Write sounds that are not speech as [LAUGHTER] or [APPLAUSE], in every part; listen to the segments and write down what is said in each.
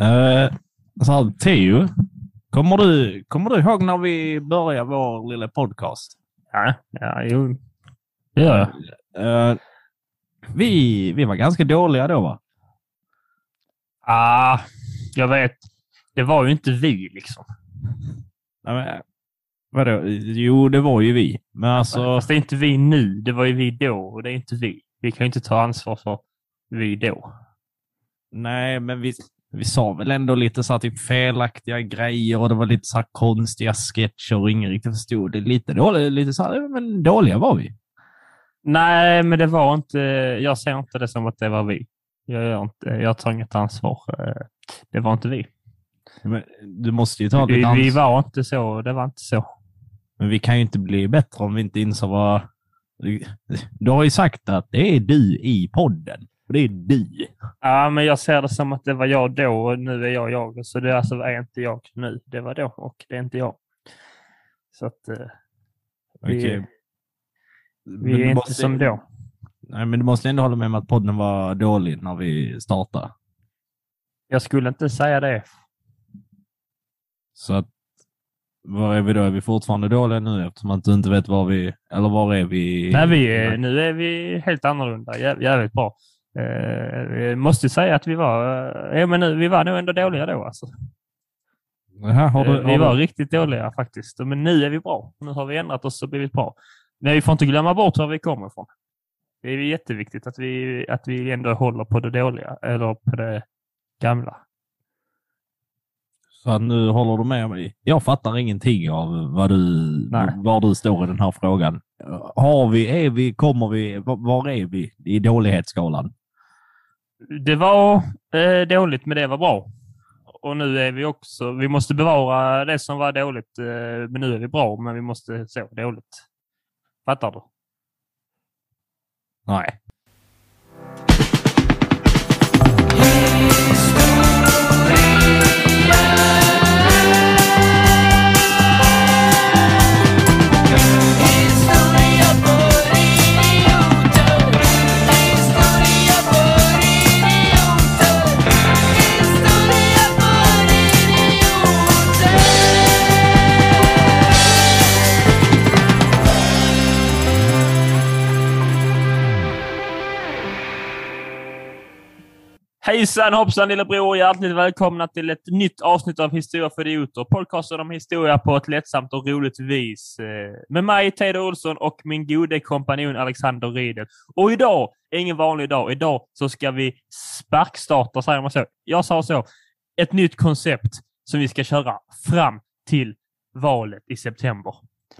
Uh, så här, Theo, kommer du, kommer du ihåg när vi började vår lilla podcast? Ja, ja jo. Det gör jag. Uh, vi, vi var ganska dåliga då, va? Ah, jag vet. Det var ju inte vi liksom. Ja, men, vadå? Jo, det var ju vi. Men alltså... Fast det är inte vi nu. Det var ju vi då och det är inte vi. Vi kan ju inte ta ansvar för vi då. Nej, men vi, vi sa väl ändå lite så här, typ felaktiga grejer och det var lite så konstiga sketcher och ingen riktigt förstod det. Lite, dåliga, lite så här, men dåliga var vi. Nej, men det var inte, jag ser inte det som att det var vi. Jag, inte, jag tar inget ansvar. Det var inte vi. Men du måste ju ta vi, ansvar. Vi var inte så. Det var inte så. Men vi kan ju inte bli bättre om vi inte inser vad... Du har ju sagt att det är du i podden. Det är du. Ja, men jag ser det som att det var jag då och nu är jag jag. Så det alltså är inte jag nu. Det var då och det är inte jag. Så att... Eh, vi, okay. vi är inte måste, som då. Nej, men du måste ändå hålla med om att podden var dålig när vi startade. Jag skulle inte säga det. Så att, var är vi då? Är vi fortfarande dåliga nu eftersom att du inte vet var vi, eller var är vi? Nej, vi är, nu är vi helt annorlunda. Jä, jävligt bra. Eh, jag måste säga att vi var, ja, men vi var nog ändå dåliga då alltså. Aha, har du, eh, vi var du... riktigt dåliga faktiskt, men nu är vi bra. Nu har vi ändrat oss och blivit bra. Men vi får inte glömma bort var vi kommer ifrån. Det är jätteviktigt att vi, att vi ändå håller på det dåliga, eller på det gamla. Så nu håller du med mig? Jag fattar ingenting av vad du, var du står i den här frågan. Har vi, är vi, kommer vi, var är vi i dålighetsskalan? Det var eh, dåligt, men det var bra. Och nu är vi också, vi måste bevara det som var dåligt, eh, men nu är vi bra, men vi måste så dåligt. Fattar du? Nej. Hejsan hoppsan lillebror! Hjärtligt välkomna till ett nytt avsnitt av Historia för idioter. Podcasten om historia på ett lättsamt och roligt vis. Eh, med mig, Teodor Olsson, och min gode kompanjon Alexander Riedel. Och idag är ingen vanlig dag. Idag så ska vi sparkstarta, säger man så? Jag sa så. Ett nytt koncept som vi ska köra fram till valet i september.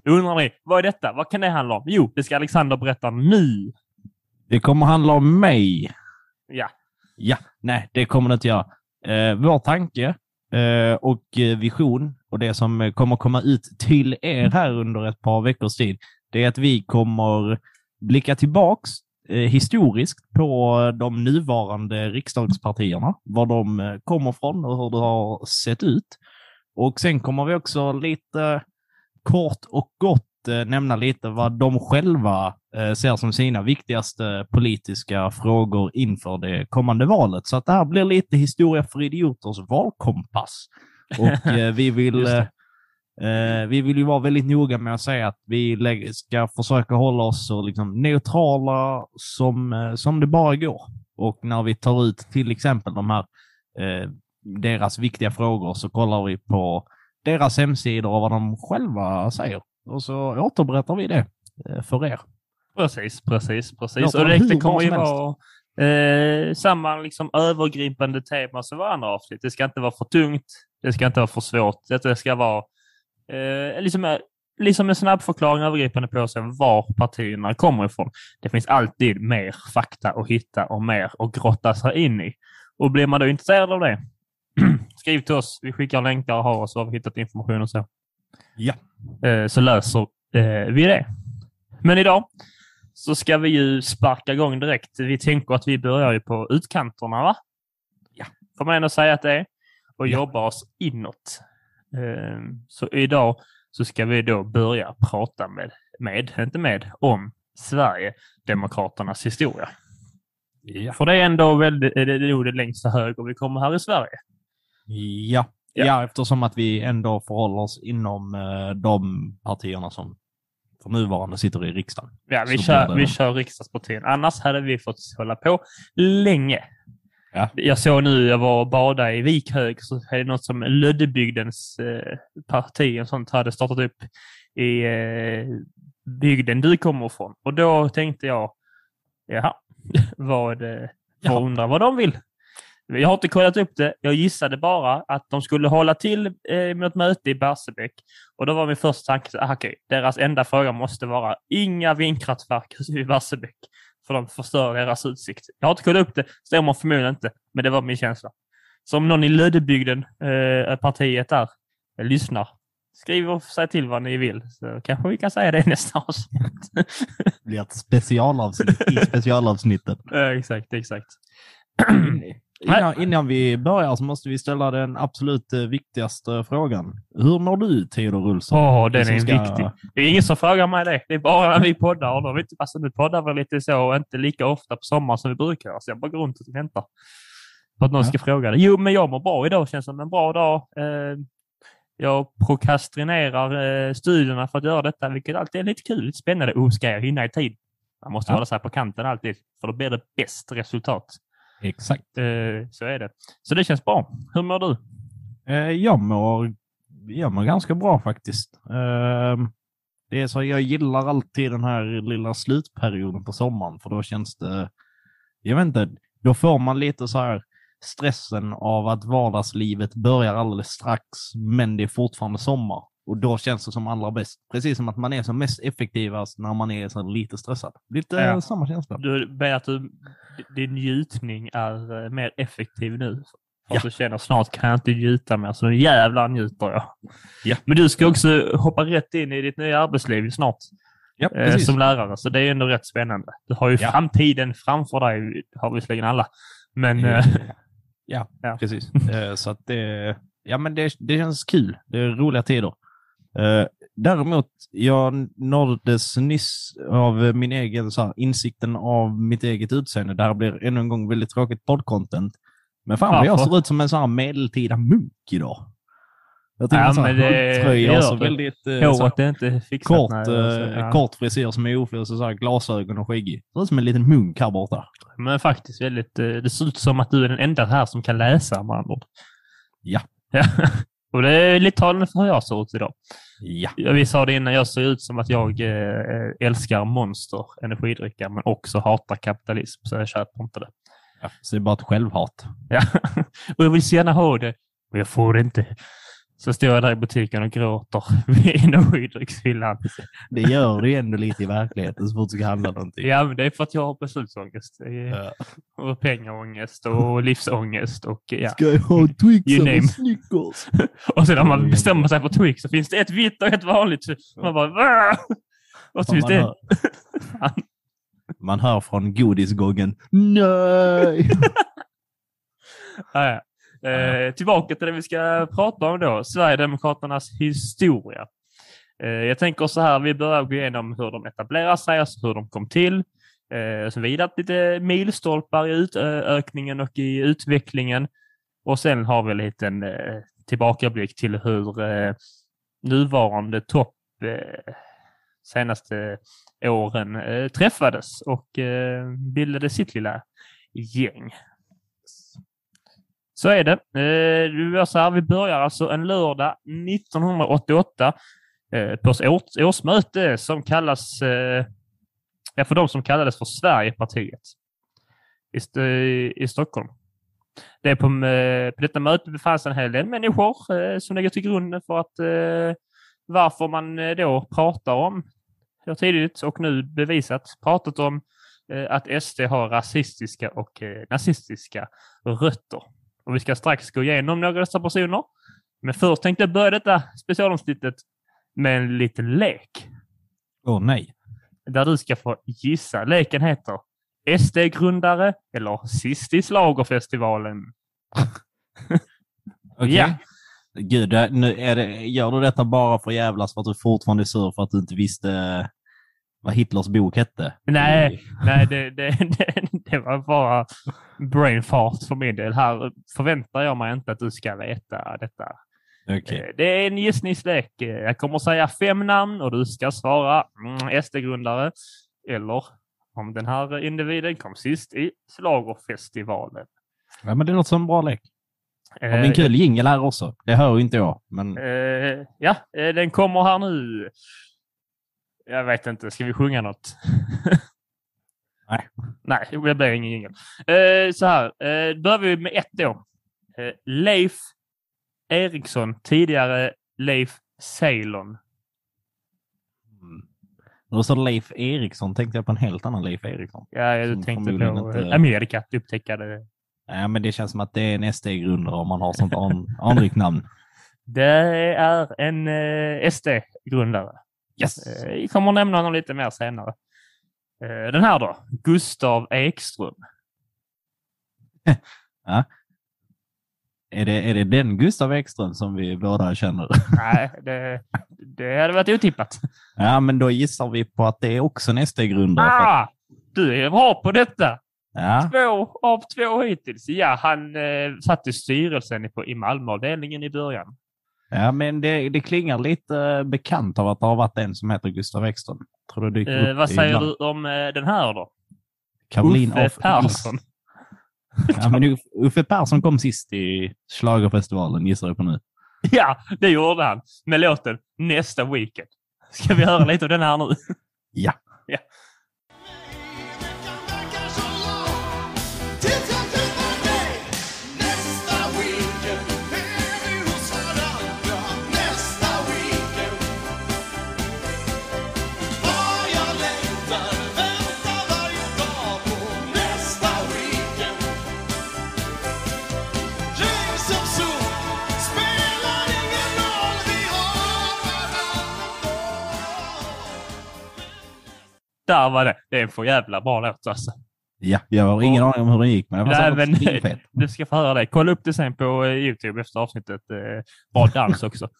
Då undrar ni, vad är detta? Vad kan det handla om? Jo, det ska Alexander berätta nu. Det kommer handla om mig. Ja, Ja, nej, det kommer det inte göra. Eh, vår tanke eh, och vision och det som kommer komma ut till er här under ett par veckors tid, det är att vi kommer blicka tillbaks eh, historiskt på de nuvarande riksdagspartierna, var de eh, kommer från och hur det har sett ut. Och sen kommer vi också lite kort och gott eh, nämna lite vad de själva eh, ser som sina viktigaste politiska frågor inför det kommande valet. Så att det här blir lite historia för idioters valkompass. [LAUGHS] Och eh, vi vill Eh, vi vill ju vara väldigt noga med att säga att vi ska försöka hålla oss så liksom neutrala som, eh, som det bara går. Och när vi tar ut till exempel de här eh, deras viktiga frågor så kollar vi på deras hemsidor och vad de själva säger och så återberättar vi det eh, för er. Precis, precis, precis. och det, det kommer ju vara eh, samma liksom övergripande tema som andra avsnitt. Det ska inte vara för tungt. Det ska inte vara för svårt. Det ska vara eh, liksom, liksom en snabb förklaring övergripande på sig var partierna kommer ifrån. Det finns alltid mer fakta att hitta och mer att grotta sig in i. Och blir man då intresserad av det, [CLEARS THROAT] skriv till oss. Vi skickar länkar och har oss var vi hittat information och så. Ja. Eh, så löser eh, vi det. Men idag så ska vi ju sparka igång direkt. Vi tänker att vi börjar ju på utkanterna, va? Ja. Får man ändå säga att det är. Och ja. jobba oss inåt. Eh, så idag så ska vi då börja prata med, med, inte med, om Sverigedemokraternas historia. Ja. För det är ändå väldigt, det är nog det längsta höger vi kommer här i Sverige. Ja. Ja. ja, eftersom att vi ändå förhåller oss inom eh, de partierna som för nuvarande sitter i riksdagen. Ja, vi kör, vi kör riksdagspartierna. Annars hade vi fått hålla på länge. Ja. Jag såg nu, jag var och badade i Vikhög, så är det något som Löddebygdens eh, parti och sånt hade startat upp i eh, bygden du kommer ifrån. Och då tänkte jag, jaha, [LAUGHS] vad, eh, jag undrar vad de vill. Jag har inte kollat upp det. Jag gissade bara att de skulle hålla till eh, med ett möte i Barsebäck. Och då var min första tanke, ah, okej, deras enda fråga måste vara inga vindkraftverk [LAUGHS] i Barsebäck. För de förstör deras utsikt. Jag har inte kollat upp det, stämmer förmodligen inte, men det var min känsla. Så om någon i Löddebygden, eh, partiet där, eh, lyssnar, skriv och säg till vad ni vill. Så kanske vi kan säga det i [LAUGHS] nästa avsnitt. Det blir ett specialavsnitt i specialavsnittet. [LAUGHS] Ja, exakt, exakt. [CLEARS THROAT] Innan, innan vi börjar så måste vi ställa den absolut eh, viktigaste frågan. Hur mår du, Theodor Olsson? Åh, den som är ska- viktig. Det är ingen som frågar mig det. Det är bara när vi poddar. Och då inte, alltså, nu poddar vi lite så och inte lika ofta på sommaren som vi brukar. Så jag bara går runt och väntar på att någon Ja. ska fråga det. Jo, men jag mår bra idag. Känns som en bra dag. Eh, jag prokrastinerar eh, studierna för att göra detta, vilket alltid är lite kul. Lite spännande. Oh, ska jag hinna i tid? Man måste Ja. hålla sig på kanten alltid, för då blir det bäst resultat. Exakt. Eh, så är det. Så det känns bra. Hur mår du? Eh, jag, mår, jag mår ganska bra faktiskt. Eh, det är så jag gillar alltid den här lilla slutperioden på sommaren, för då känns det, jag vet inte, då får man lite så här stressen av att vardagslivet börjar alldeles strax, men det är fortfarande sommar. Och då känns det som allra bäst. Precis som att man är som mest effektivast när man är så lite stressad. Lite Ja. samma känsla. Du ber att du, din njutning är eh, mer effektiv nu. För Ja. du känner snart kan jag inte njuta mer, så nu jävlar njuter jag. Ja. Men du ska också hoppa rätt in i ditt nya arbetsliv snart Ja, eh, som lärare, så det är ändå rätt spännande. Du har ju Ja. framtiden framför dig, har visserligen alla. Men eh, Ja, [LAUGHS] Ja. precis. Eh, Så att det, ja, men det, det känns kul. Det är roliga tider. Eh, Däremot, jag nåddes nyss av min egen så här, insikten av mitt eget utseende. Det här blir ännu en gång väldigt tråkigt poddcontent. Men fan vad jag ser ut som en sån här medeltida munk idag. Jag Ja, ja, så men här det- huggtröja och så väldigt eh, så är inte fixat. kort, nej, eh, ja. kort frisyr som är ofri och så, här, glasögon och skäggig. Ser ut som en liten munk här borta. Men faktiskt väldigt, eh, det ser ut som att du är den enda här som kan läsa med andra. Ja. ja. Och det är lite talande för hur jag ser ut idag. Ja. Vi sa det innan, jag ser ut som att jag eh, älskar Monster energidricka men också hatar kapitalism, så jag köper inte det. ja. Så det är bara ett självhat. Ja. [LAUGHS] och jag vill så gärna ha det, men jag får det inte. Så står jag där i butiken och gråter [LAUGHS] vid energidryckshyllan. Det gör du ändå lite i verkligheten så fort du ska handla någonting. Ja, men det är för att jag har beslutsångest. Ja. Och pengaångest och livsångest och ja. Ska jag ha Twix eller. Snickers? [LAUGHS] Och sen om man bestämmer sig för Twix så finns det ett vitt och ett vanligt. Man bara "Va?" Och så Fan, finns det hör, [LAUGHS] man hör från godisgången. Nej! Ja, ja. Eh, tillbaka till det vi ska prata om då, Sverigedemokraternas historia. Eh, jag tänker så här, vi börjar gå igenom hur de etablerar sig, alltså hur de kom till, eh, så vidare. Lite milstolpar i utökningen och i utvecklingen. Och sen har vi en liten eh, tillbakablick till hur eh, nuvarande topp eh, senaste åren eh, träffades och eh, bildade sitt lilla gäng. Så är det. Eh, du gör så här, vi börjar alltså en lördag 1988 eh, på ett årsmöte som kallas, eh, ja, för de som kallades för Sverigepartiet i, St- i Stockholm. Det är på, på detta möte befann sig en hel del människor eh, som lägger till grunden för att eh, varför man då pratar om, har tidigt och nu bevisat, pratat om eh, att SD har rasistiska och eh, nazistiska rötter. Och vi ska strax gå igenom några av dessa personer. Men först tänkte jag börja detta specialavsnittet med en liten lek. Åh nej. Där du ska få gissa. Leken heter SD-grundare eller sist i Schlagerfestivalen. [LAUGHS] Okej. Ja. Gud, nu är det, gör du detta bara för jävlas för att du fortfarande är sur för att du inte visste vad Hitlers bok hette. Nej, nej det, det, det, det var bara brain fart för min del. Här förväntar jag mig inte att du ska veta detta. Okay. Eh, det är en gissningslek. Jag kommer säga fem namn och du ska svara mm, SD-grundare eller om den här individen kom sist i Slagerfestivalen. Ja, men det låter som en bra lek. Har vi en kul jingel här också? Det hör inte jag. Men... Uh, ja, den kommer här nu. Jag vet inte, ska vi sjunga något? [LAUGHS] Nej. Nej, det blir ingen jingel. Uh, så här, uh, börjar vi med ett då. Uh, Leif Eriksson, tidigare Leif Ceylon. Mm. Då sa Leif Eriksson tänkte jag på en helt annan Leif Eriksson. Ja, jag tänkte på inte... Amerika, upptäcka det. Ja, men det känns som att det är en SD-grundare om man har sånt an anrikt namn. [LAUGHS] Det är en eh, SD-grundare. Yes. Eh, vi kommer nämna honom lite mer senare. Eh, den här då, Gustav Ekström. [LAUGHS] ja. Är det, är det den Gustav Ekström som vi båda känner? [LAUGHS] Nej, det, det hade varit otippat. Ja, men då gissar vi på att det är också en SD-grundare. Ah, du är bra på detta! Ja. Två av två hittills. Ja, han eh, satt i styrelsen på, i Malmöavdelningen i början. Ja, men det, det klingar lite eh, bekant av att det har varit en som heter Gustav Ekström. Tror dyker eh, vad säger ibland. du om eh, den här då? Caroline Uffe af Persson. [LAUGHS] Ja, men Uffe Persson kom sist i Schlagerfestivalen, gissar jag på nu. [LAUGHS] Ja, det gjorde han med låten Nästa Weekend. Ska vi höra lite av den här nu? Ja. [LAUGHS] Ja. Där var det. Det är en för jävla bra låt alltså. Ja, jag har ingen aning om hur den gick, men det var Nej, men- svinfett. Du ska få höra det. Kolla upp det sen på eh, Youtube efter avsnittet. Eh, bra dans också. [LAUGHS]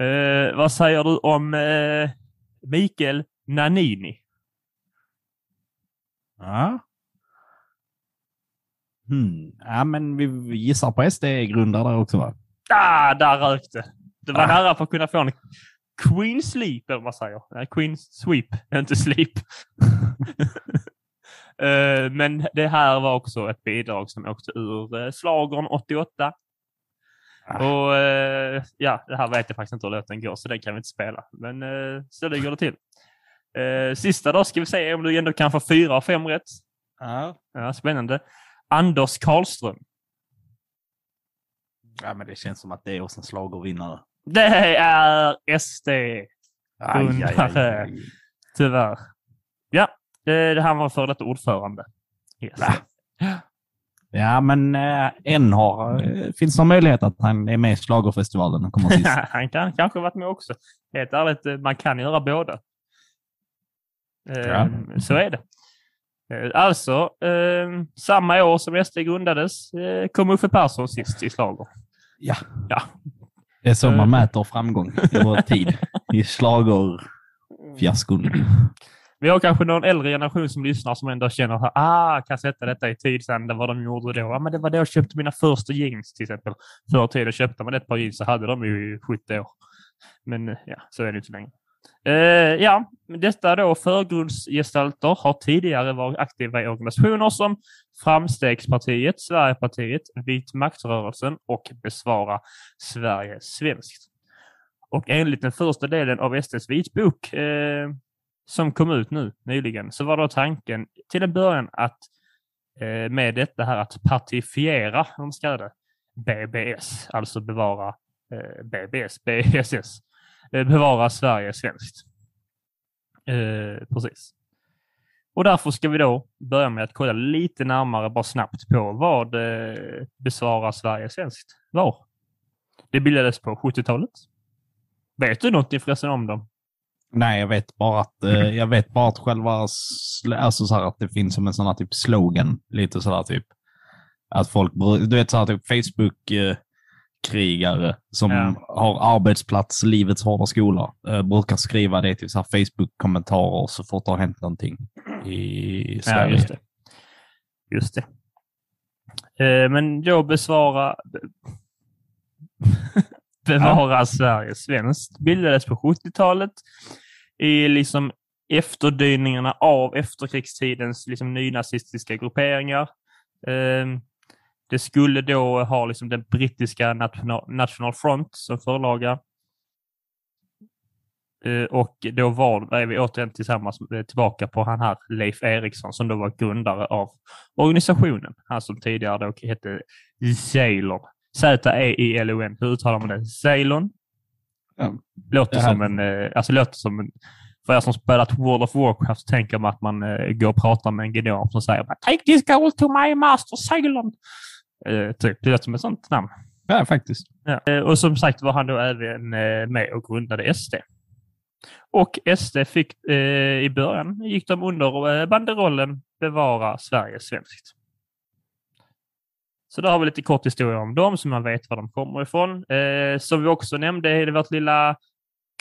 Eh, vad säger du om eh, Mikael Nanini? Ja. Hmm. Ja, men vi gissar på SD-grundare där också, va? Ah, där rök det. Det var Ah. nära för att kunna få en Queen Sleep, eller vad man säger. Nej, Queen Sweep, [LAUGHS] inte Sleep. [LAUGHS] Eh, Men det här var också ett bidrag som åkte ur eh, Schlagern 88. Ah. Och eh, ja, det här vet jag faktiskt inte hur låten går, så det kan vi inte spela. Men eh, så ligger det till. Eh, Sista då ska vi se om du ändå kan få fyra av fem rätt. Ja. Ja, spännande. Anders Karlström. ja, men det känns som att det är också en schlagervinnare. Det är SD. Grundare. Tyvärr. Ja, det, det här var före detta ordförande. Yes. Ja, men äh, än har, äh, finns det någon möjlighet att han är med i Schlagerfestivalen och kommer sist? [LAUGHS] Han kan kanske varit med också. Helt ärligt, eh, man kan göra båda. Eh, Ja. Så är det. Eh, Alltså, eh, samma år som SD grundades eh, kom Uffe Persson sist i Schlager. Ja. Ja. Det är så Eh. man mäter framgång i vår tid. I schlagerfiaskon. Vi har kanske någon äldre generation som lyssnar som ändå känner att ah, kan sätta detta i tid sen, det vad de gjorde då. Ja, men det var då jag köpte mina första jeans till exempel. Förr i tiden köpte man ett par jeans så hade de ju i 70 år. Men ja, så är det inte längre. Eh, ja, detta då förgrundsgestalter har tidigare varit aktiva i organisationer som Framstegspartiet, Sverigepartiet, Vit maktrörelsen och Besvara Sverige svenskt. Och enligt den första delen av SDs vitbok eh, som kom ut nu nyligen så var då tanken till en början att eh, med detta här att partifiera, om man ska det, BBS, alltså bevara eh, BBS, BSS, Eh, bevara Sverige svenskt. Eh, precis. Och därför ska vi då börja med att kolla lite närmare, bara snabbt, på vad eh, Besvara Sverige svenskt var. Det bildades på 70-talet. Vet du något förresten om dem? Nej, jag vet bara att, eh, jag vet bara att själva, alltså så här att det finns som en sån här typ slogan, lite sådär typ. Att folk, du vet så här typ Facebook, eh, krigare som Ja. har arbetsplats, livets hårda skola, eh, brukar skriva det till så Facebook-kommentarer så fort det har hänt någonting i Ja, Sverige. just det. Just det. Eh, men då besvara... [LAUGHS] Bevara Sverige svenskt bildades på 70-talet i liksom efterdyningarna av efterkrigstidens liksom nynazistiska grupperingar. Eh, det skulle då ha liksom den brittiska National, National Front som förlaga. Eh, Och då var är vi återigen tillsammans eh, tillbaka på han här Leif Eriksson som då var grundare av organisationen. Han som tidigare då hette Ceylon. Z-E-I-L-O-N. Hur uttalar man det? Ceylon? Ja. Låter som en... eh, Alltså låter som en... För er som spelat World of Warcraft tänker man att man går och pratar med en gnom som säger Take this gold to my master Ceylon. Eh, typ. Det låter som ett sånt namn. Ja, faktiskt. Ja. Eh, Och som sagt var han då även eh, med och grundade SD. Och SD fick eh, i början gick de under banderollen Bevara Sverige svenskt. Så då har vi lite kort historia om dem så man vet var de kommer ifrån. Eh, som vi också nämnde i vårt lilla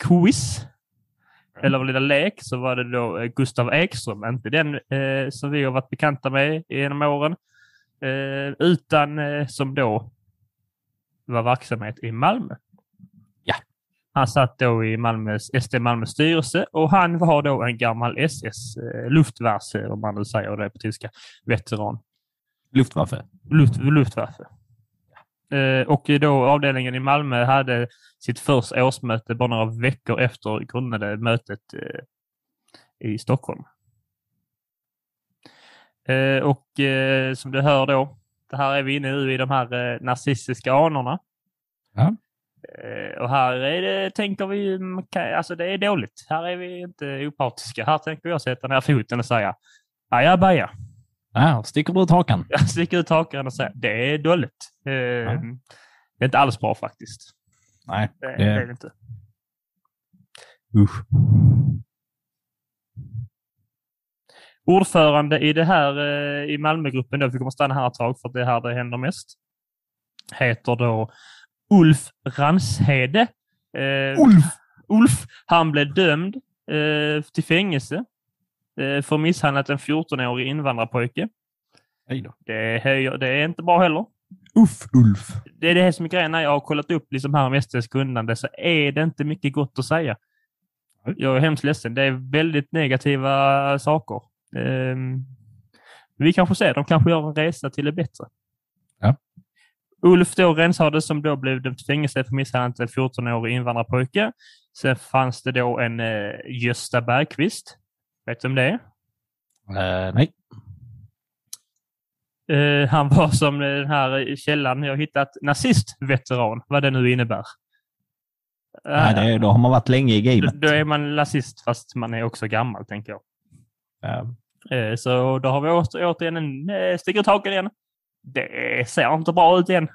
quiz, eller vår lilla lek, så var det då Gustav Ekström, inte den eh, som vi har varit bekanta med genom åren, utan eh, som då var verksamhet i Malmö. Ja. Han satt då i Malmös, SD Malmös styrelse och han var då en gammal SS, eh, Luftwaffe om man nu säger det på tyska, veteran. Luftwaffe. Luft, Luftwaffe. Eh, och då avdelningen i Malmö hade sitt första årsmöte bara några veckor efter grundade mötet eh, i Stockholm. Eh, och eh, som du hör då, det här är vi inne nu i de här eh, nazistiska anorna. Ja. Eh, och här är det, tänker vi, mm, alltså det är dåligt. Här är vi inte opartiska. Här tänker jag sätta ner foten och säga ajabaja. Ja, sticker du ut hakan? [LAUGHS] Jag sticker ut hakan och säger det är dåligt. Eh, Det är inte alls bra faktiskt. Nej, det- det är det inte. usch. Ordförande i det här eh, i Malmögruppen, då, vi kommer stanna här ett tag för det är här det händer mest, heter då Ulf Ranshede. Eh, Ulf! Ulf, han blev dömd eh, till fängelse för misshandlat en 14-årig invandrarpojke. Det, höjer, det är inte bra heller. Uff, Ulf. Det är det som är grejen. När jag har kollat upp liksom här om SDs grundande så är det inte mycket gott att säga. Jag är hemskt ledsen. Det är väldigt negativa saker. Ehm, vi kanske ser, de kanske gör en resa till det bättre. Ja. Ulf då Renshade som då blev till fängelse för misshandel en 14-årig invandrarpojke. Sen fanns det då en eh, Gösta Bergqvist. Vet du om det är? Eh, nej. Eh, han var som den här källan jag hittat nazistveteran, vad det nu innebär. Nej, det då har man varit länge i då, gamet. då är man nazist fast man är också gammal, tänker jag. Ja. Eh, så då har vi åter, återigen en eh, sticker ut hakan igen. Det ser inte bra ut igen.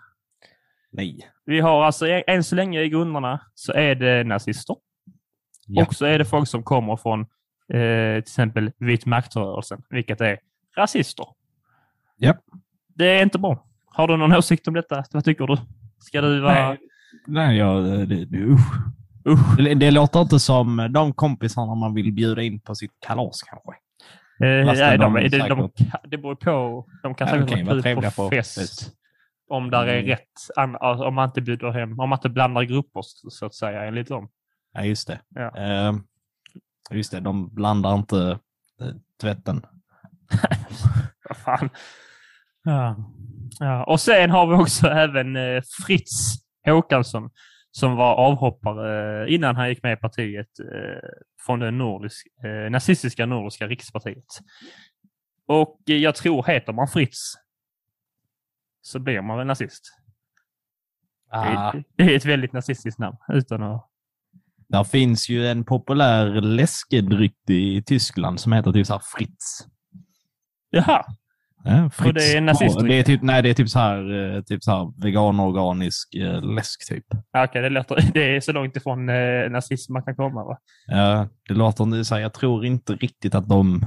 Nej. Vi har alltså än så länge i grunderna så är det nazister. Ja. Och så är det folk som kommer från eh, till exempel vit maktrörelsen, vilket är rasister. Japp. Det är inte bra. Har du någon åsikt om detta? Vad tycker du? Ska du vara... Nej, nej jag, det, det, usch. Usch. Det, det låter inte som de kompisarna man vill bjuda in på sitt kalas kanske. Eh, nej, de de, de, det beror på. De kan Ja, säkert ju vara kul trevliga på på fest. fest. Om där är Mm. rätt, om man inte bjuder hem, om man inte blandar grupper så att säga, enligt dem. Ja, just det. Ja. Eh, just det, de blandar inte eh, tvätten. [LAUGHS] Vad fan. Ja. Ja. Och sen har vi också även eh, Fritz Håkansson som var avhoppare innan han gick med i partiet eh, från det nordisk, eh, nazistiska nordiska rikspartiet. Och jag tror, heter man Fritz så blir man väl nazist. Det Ah, är, det är ett väldigt nazistiskt namn. Utan att... där finns ju en populär läskedryck i Tyskland som heter typ så Fritz. Jaha, Ja. Och det är nazistdryck? det är typ, Nej, det är typ så här, eh, typ så här veganorganisk eh, läsk typ. Ja, okej, det, låter, [LAUGHS] det är så långt ifrån eh, nazism man kan komma. Va? Ja, det låter inte så här, jag tror inte riktigt att de...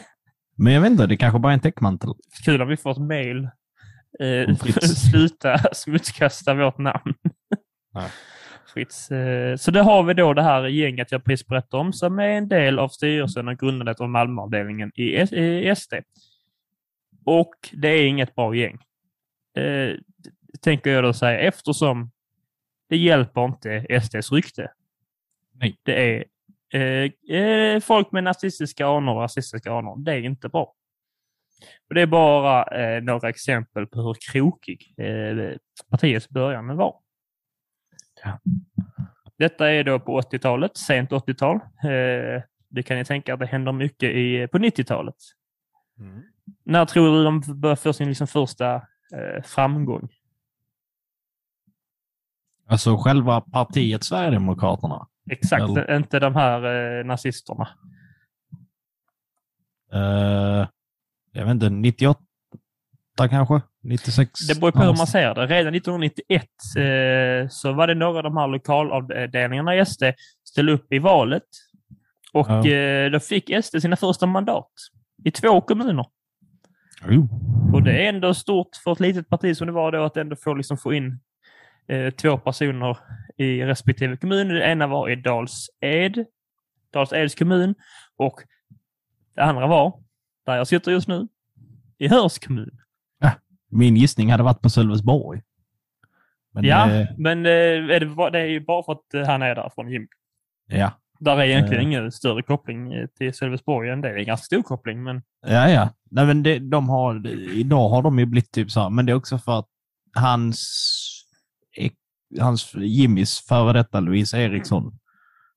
[LAUGHS] Men jag vet inte, det kanske bara är en täckmantel. Kul om vi får ett mail Eh, [LAUGHS] sluta smutskasta vårt namn. Fritz. Eh, så det har vi då det här gänget jag precis berättade om som är en del av styrelsen och grundandet av Malmöavdelningen i SD. Och det är inget bra gäng. Eh, tänker jag då säga eftersom det hjälper inte SDs rykte. Nej. Det är eh, eh, folk med nazistiska anor och rasistiska anor. Det är inte bra. Och det är bara eh, några exempel på hur krokig eh, partiets början var. Ja. Detta är då på 80-talet, sent 80-tal. Eh, det kan ni tänka att det händer mycket i, på 90-talet. När tror du de börjar få sin liksom första eh, framgång? Alltså själva partiet Sverigedemokraterna. Exakt, Eller- inte de här eh, nazisterna. Uh, jag vet inte, 98 kanske? 96? Det beror på hur man ser det. Redan 1991 eh, så var det några av de här lokalavdelningarna i SD ställde upp i valet. Och Ja. eh, då fick SD sina första mandat i två kommuner. Jo. Och det är ändå stort för ett litet parti som det var då att ändå få, liksom, få in eh, två personer i respektive kommun. Det ena var i Dals-Ed, Dals-Eds kommun och det andra var, där jag sitter just nu, i Höörs kommun. Min gissning hade varit på Sölvesborg. Men, ja, eh, men eh, är det, det är ju bara för att eh, han är därifrån, Jim. ja. Där är egentligen Eh. ingen större koppling till Sölvesborg än det. Det är en ganska stor koppling, men Ja, ja. Nej, men det, de har, idag har de ju blivit typ så här, men det är också för att hans, hans Jimmys före detta Louise Eriksson,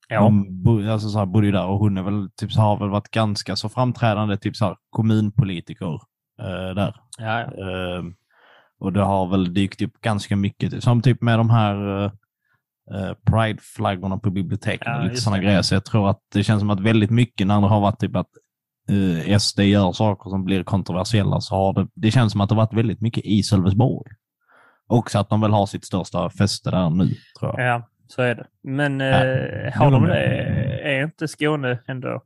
ja. de alltså så här, bodde ju där och hon är väl, typ, så har väl varit ganska så framträdande typ så här, kommunpolitiker eh, där. ja, ja. Eh, och det har väl dykt upp ganska mycket, som typ med de här eh, Pride-flaggorna på biblioteken Ja, och lite just sådana grejer. Så jag tror att det känns som att väldigt mycket när det har varit typ att eh, SD gör saker som blir kontroversiella så har det, det känns som att det varit väldigt mycket i Sölvesborg. Också att de väl har sitt största fäste där nu, tror jag. ja, så är det. Men Ja, eh, har de det? Är inte Skåne ändå?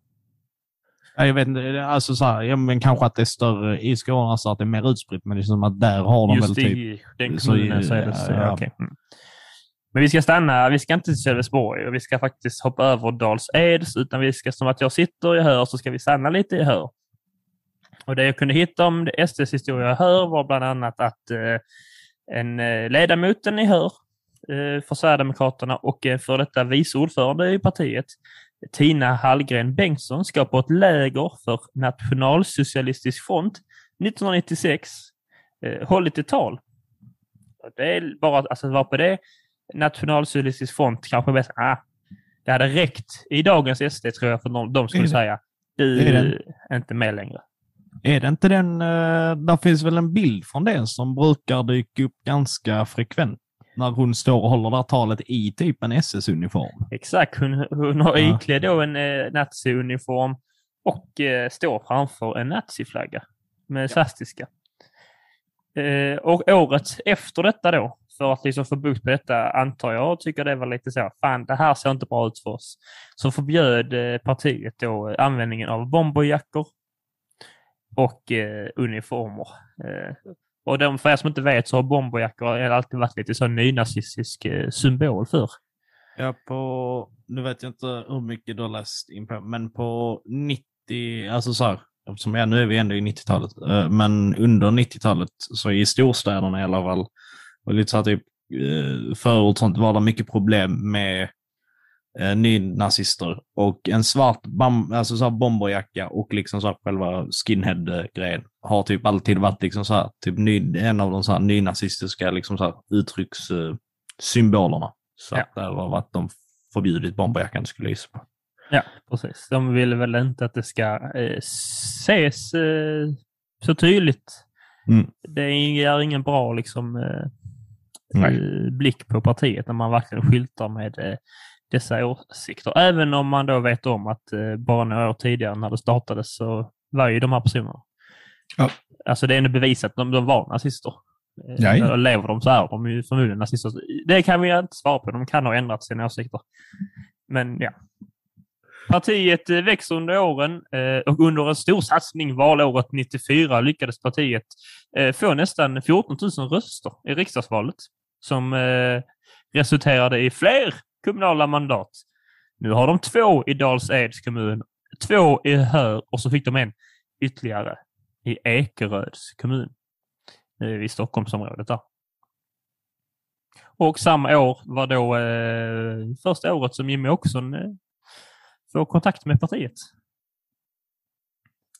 Ja, Jag vet inte, alltså så här, ja, men kanske att det är större i Skåne, alltså att det är mer utspritt, men det är som att där har de väl Just typ... i den så kommunen i- så är det så. ja, Ja, mm. Men vi ska stanna, vi ska inte till Sölvesborg och vi ska faktiskt hoppa över Dals Eds, utan vi ska, som att jag sitter i Hör, så ska vi stanna lite i Hör. Och det jag kunde hitta om det SDs historia i Hör var bland annat att eh, en eh, ledamoten i Hör eh, för Sverigedemokraterna och en för detta vice ordförande i partiet, Tina Hallgren Bengtsson, ska på ett läger för Nationalsocialistisk front 1996 eh, hållit ett tal. Det är bara alltså, att vara på det. Nationalsocialistisk front kanske bäst. Ah, det hade räckt i dagens SD tror jag för de, de skulle Är säga du är är inte med längre. Är det inte den, uh, där finns väl en bild från det som brukar dyka upp ganska frekvent när hon står och håller det här talet i typ en SS-uniform. Exakt, hon, hon har Ja. iklädd då en eh, naziuniform och eh, står framför en naziflagga med svastiska. Eh, och året efter detta då, för att liksom få bukt på detta, antar jag, och tycker det var lite så, fan det här ser inte bra ut för oss. Så förbjöd eh, partiet då eh, användningen av bomberjackor och eh, uniformer. Eh, och de, för er som inte vet så har bomberjackor alltid varit lite så nynazistisk eh, symbol för. Ja, på, nu vet jag inte hur mycket du har läst in på, men på 90, alltså så här, eftersom ja, nu är vi ändå i 90-talet, eh, men under 90-talet så i storstäderna i alla fall, och lite så här typ eh, förort sånt var det mycket problem med eh, nynazister och en svart bam, alltså så här bomberjacka och liksom så själva skinhead-grejen har typ alltid varit liksom så här, typ ny, en av de så här nynazistiska liksom så här uttryckssymbolerna. Så Ja. att det har varit de förbjudit bomberjackan skulle jag på. Ja, precis. De vill väl inte att det ska eh, ses eh, så tydligt. Mm. Det är ingen bra liksom, eh, Nej. blick på partiet när man verkligen skyltar med eh, dessa åsikter. Även om man då vet om att eh, bara några år tidigare när det startades så var ju de här personerna. Ja. Alltså det är ändå bevisat att de, de var nazister. Eh. Och lever de så är de ju förmodligen nazister. Det kan vi inte svara på. De kan ha ändrat sina åsikter. Men ja, Partiet växer under åren och under en stor satsning valåret 94 lyckades partiet få nästan 14 000 röster i riksdagsvalet som resulterade i fler kommunala mandat. Nu har de två i Dals Eds kommun, två i Hör och så fick de en ytterligare i Ekeröds kommun i Stockholmsområdet. Där. Och samma år var då eh, första året som Jimmy Åkesson eh, får kontakt med partiet.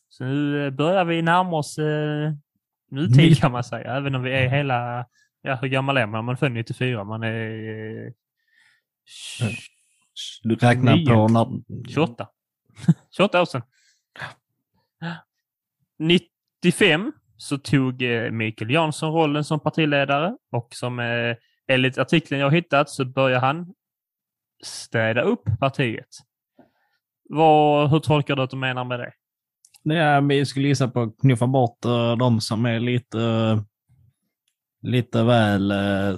Så nu eh, börjar vi närma oss eh, nutid kan man säga, även om vi är hela, ja hur gammal är man? Man är född 94, man är... Eh, du räknar 29, på när... 28. 28 [LAUGHS] år sedan. 95 så tog eh, Mikael Jansson rollen som partiledare och som eh, enligt artikeln jag hittat så börjar han städa upp partiet. Vad, hur tolkar du att du menar med det? Ja, vi skulle gissa på att knuffa bort uh, de som är lite, uh, lite väl uh,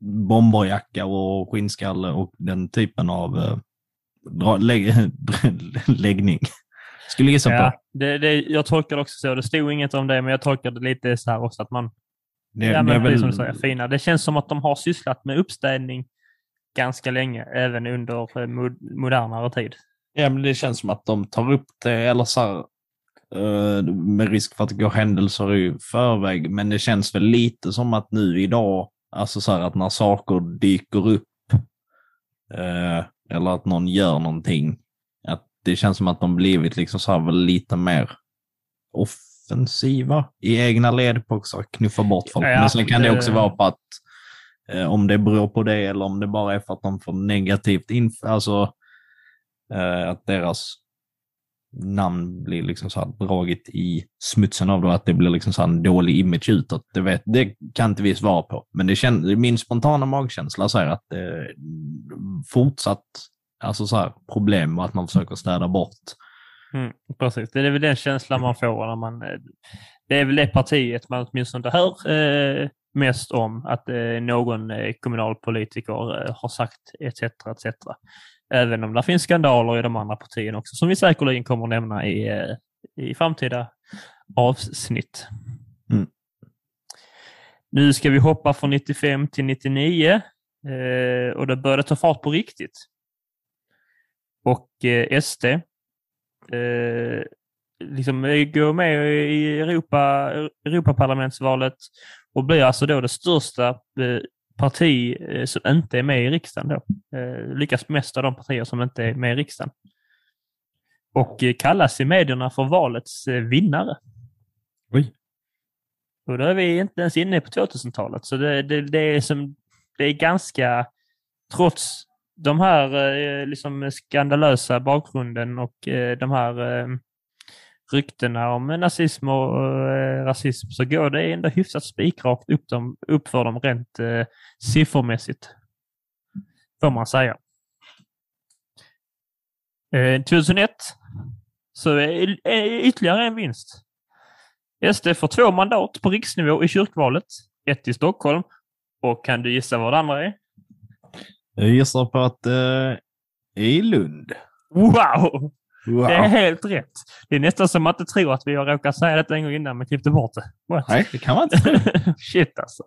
bomberjacka och skinnskalle och den typen av uh, lägg, [LAUGHS] läggning. Skulle gissa ja, på. Det, det, jag tolkar det också så. Det stod inget om det, men jag tolkar det lite så här också att man... Det, ja, men det, väl... som du säger, fina. det känns som att de har sysslat med uppstädning ganska länge, även under modernare tid. Ja, men det känns som att de tar upp det, eller så här, med risk för att det går händelser i förväg, men det känns väl lite som att nu idag, alltså så här att när saker dyker upp, uh, eller att någon gör någonting, att det känns som att de blivit liksom så här lite mer offensiva i egna led på att knuffa bort folk. Ja, men sen kan det också vara på att eh, om det beror på det eller om det bara är för att de får negativt info, alltså Eh, att deras namn blir liksom så här dragit i smutsen av då att det blir liksom så en dålig image utåt. Det, vet, det kan inte vi svara på, men det känd, min spontana magkänsla säger att det är fortsatt alltså så här, problem och att man försöker städa bort. Mm, precis, det är väl den känslan man får när man... Eh, det är väl det partiet man åtminstone hör eh, mest om, att eh, någon eh, kommunalpolitiker eh, har sagt etc. etc. Även om det finns skandaler i de andra partierna också, som vi säkerligen kommer nämna i, eh, i framtida avsnitt. Mm. Nu ska vi hoppa från 95 till 99 eh, och det började ta fart på riktigt. Och eh, SD eh, liksom går med i Europa, Europaparlamentsvalet och blir alltså då det största eh, parti eh, som inte är med i riksdagen då. Eh, lyckas bemästra de partier som inte är med i riksdagen. Och eh, kallas i medierna för valets vinnare. Oj. Och då är vi inte ens inne på 2000-talet, så det, det, det, är som, det är ganska, trots de här liksom skandalösa bakgrunden och de här ryktena om nazism och eh, rasism så går det ändå hyfsat spikrakt upp, dem, upp för dem rent eh, siffermässigt. Får man säga. Eh, 2001 så är, är ytterligare en vinst. SD får två mandat på riksnivå i kyrkvalet. Ett i Stockholm. Och kan du gissa vad det andra är? Jag gissar på att eh, i Lund. Wow! Wow. Det är helt rätt. Det är nästan som att inte tror att vi har råkat säga detta en gång innan men klippte bort det. What? Nej, det kan man inte [LAUGHS] Shit alltså.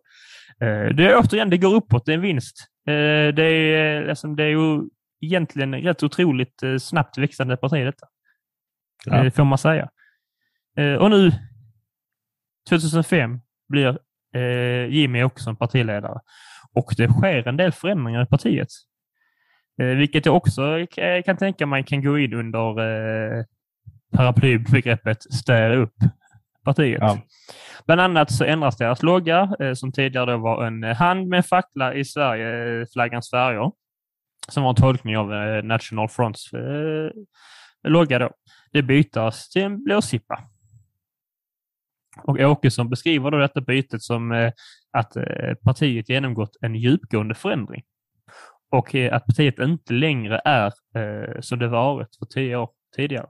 Eh, det är återigen, det går uppåt. Det är en vinst. Eh, det är, alltså, det är ju egentligen rätt otroligt snabbt växande parti detta. Ja. Får man säga. Och nu, 2005, blir Jimmy Åkesson partiledare. Och det sker en del förändringar i partiet. Eh, vilket jag också kan tänka mig kan gå in under eh, paraplybegreppet städa upp partiet. Ja. Bland annat så ändras deras logga, eh, som tidigare var en hand med en fackla i Sverigeflaggans färger, som var en tolkning av National Fronts logga då. Det bytas till en blåsippa. Och Åkesson beskriver då detta bytet som att partiet genomgått en djupgående förändring och att partiet inte längre är eh, som det varit för tio år tidigare.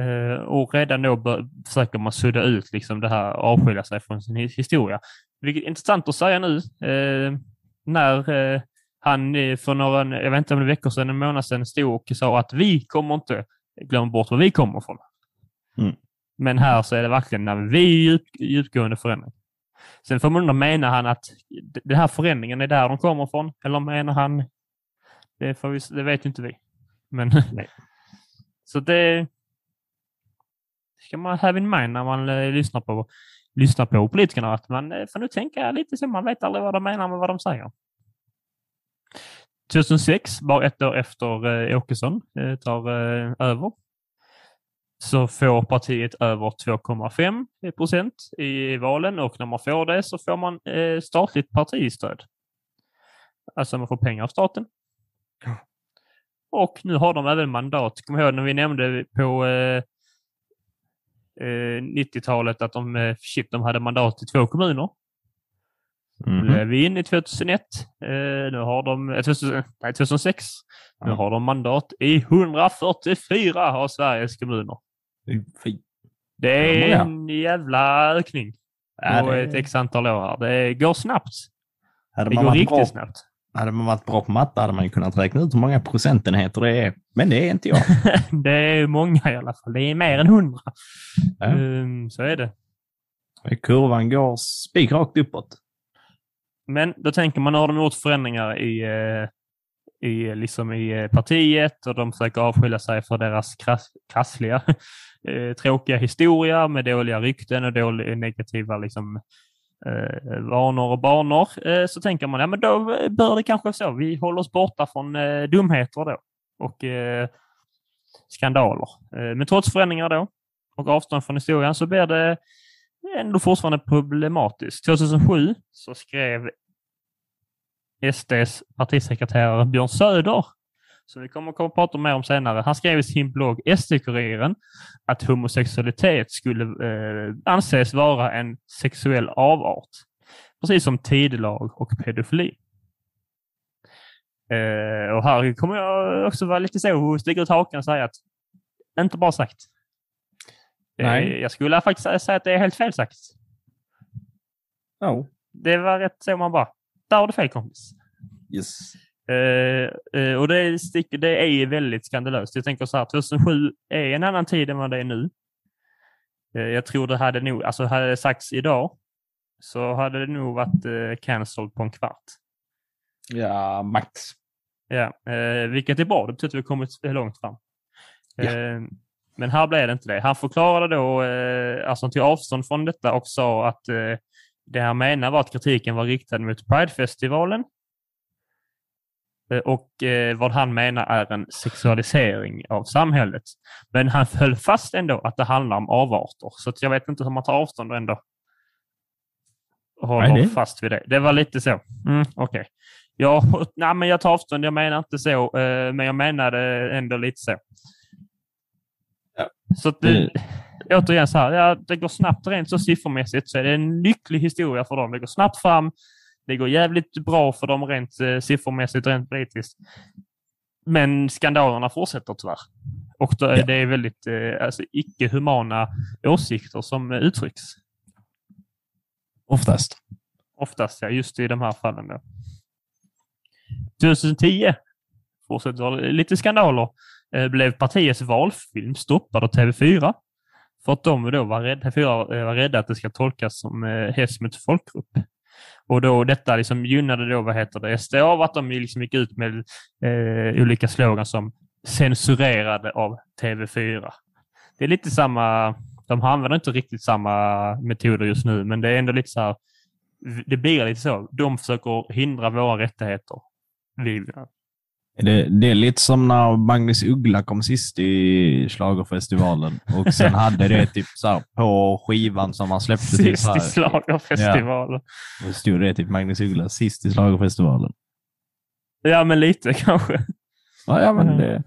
Eh, och redan då bör, försöker man sudda ut liksom det här, avskilja sig från sin historia. Vilket är intressant att säga nu, eh, när eh, han eh, för några, jag vet inte om det veckor sedan, en månad sedan, stod och sa att vi kommer inte glömma bort var vi kommer ifrån. Mm. Men här så är det verkligen när vi djup, djupgående förändring. Sen får man undra, menar han att den här förändringen är där de kommer ifrån? Eller menar han... Det, vi, det vet inte vi. Men... [LAUGHS] så det ska man have in mind när man eh, lyssnar på, lyssnar på politikerna. Att man eh, får nu tänka lite så. Man vet aldrig vad de menar med vad de säger. 2006, bara ett år efter eh, Åkesson eh, tar eh, över, så får partiet över 2,5 procent i valen och när man får det så får man eh, statligt partistöd. Alltså man får pengar av staten. Och nu har de även mandat. Kom ihåg när vi nämnde på eh, eh, 90-talet att de, eh, shit, de hade mandat i två kommuner. Mhm. Nu är vi inne i 2001. Eh, nu har de, eh, 2000, nej, 2006. Nu Ja. har de mandat i 144 av Sveriges kommuner. Det är en jävla ökning på det- ett x antal år. Här. Det går snabbt. Hade Det går riktigt bra, snabbt. hade man varit bra på matte hade man kunnat räkna ut hur många procentenheter det är. Men det är inte jag. [LAUGHS] det är många i alla fall. Det är mer än 100. Ja. Ehm, så är det. Kurvan går spikrakt uppåt. Men då tänker man, har de gjort förändringar i, eh, i, liksom i eh, partiet och de försöker avskilja sig för deras krass, krassliga, [LAUGHS] eh, tråkiga historia med dåliga rykten och dåliga, negativa liksom, eh, vanor och banor. Eh, så tänker man, ja men då eh, bör det kanske så. Vi håller oss borta från eh, dumheter då och eh, skandaler. Eh, men trots förändringar då och avstånd från historien så blir det ändå fortfarande problematiskt. 2007 så skrev SDs partisekreterare Björn Söder, som vi kommer att prata mer om senare, han skrev i sin blogg SD-Kuriren att homosexualitet skulle eh, anses vara en sexuell avart, precis som tidelag och pedofili. Eh, och här kommer jag också vara lite så, sticka ut hakan och säga att inte bra sagt. Eh, Nej. jag skulle faktiskt säga att det är helt fel sagt. Oh. Det var rätt så man bara, där har du fel kompis. Yes. Eh, eh, och det, sticker, det är väldigt skandalöst. Jag tänker så här, 2007 är en annan tid än vad det är nu. Eh, jag tror det hade nog, alltså hade det sagts idag så hade det nog varit eh, cancelled på en kvart. Ja, max. Ja, eh, vilket är bra. Det betyder att vi har kommit långt fram. Eh, men här blev det inte det. Han förklarade då, alltså tog avstånd från detta och sa att det han menar var att kritiken var riktad mot Pridefestivalen. Eh, och eh, vad han menar är en sexualisering av samhället. Men han höll fast ändå att det handlar om avarter. Så jag vet inte hur man tar avstånd och ändå håller fast vid det. Det var lite så. Mm, Okej. Ja, [LAUGHS] nej, men jag tar avstånd. Jag menar inte så, eh, men jag menade ändå lite så. Ja. Så att det, återigen så här, ja, det går snabbt rent så siffermässigt så är det en lycklig historia för dem. Det går snabbt fram. Det går jävligt bra för dem rent eh, siffermässigt, rent politiskt. Men skandalerna fortsätter tyvärr. Och då, Ja. det är väldigt eh, alltså, icke-humana åsikter som eh, uttrycks. Oftast. Oftast, ja, just i de här fallen. Då. 2010 fortsätter lite skandaler. Eh, blev partiets valfilm stoppad av TV4 för att de då var rädda, fyra eh, var rädda att det ska tolkas som eh, hets mot folkgrupp. Och då detta liksom gynnade då, vad heter det, SD av att de liksom gick ut med eh, olika slogan som censurerade av TV4. Det är lite samma, de använder inte riktigt samma metoder just nu, men det är ändå lite så här, det blir lite så. De försöker hindra våra rättigheter. Vi, det, det är lite som när Magnus Uggla kom sist i Schlagerfestivalen och sen hade det typ så på skivan som han släppte. Typ sist i här, schlagerfestivalen. och stod det typ Magnus Uggla sist i Schlagerfestivalen. Ja. men lite [LAUGHS] kanske. Ja, ja men det,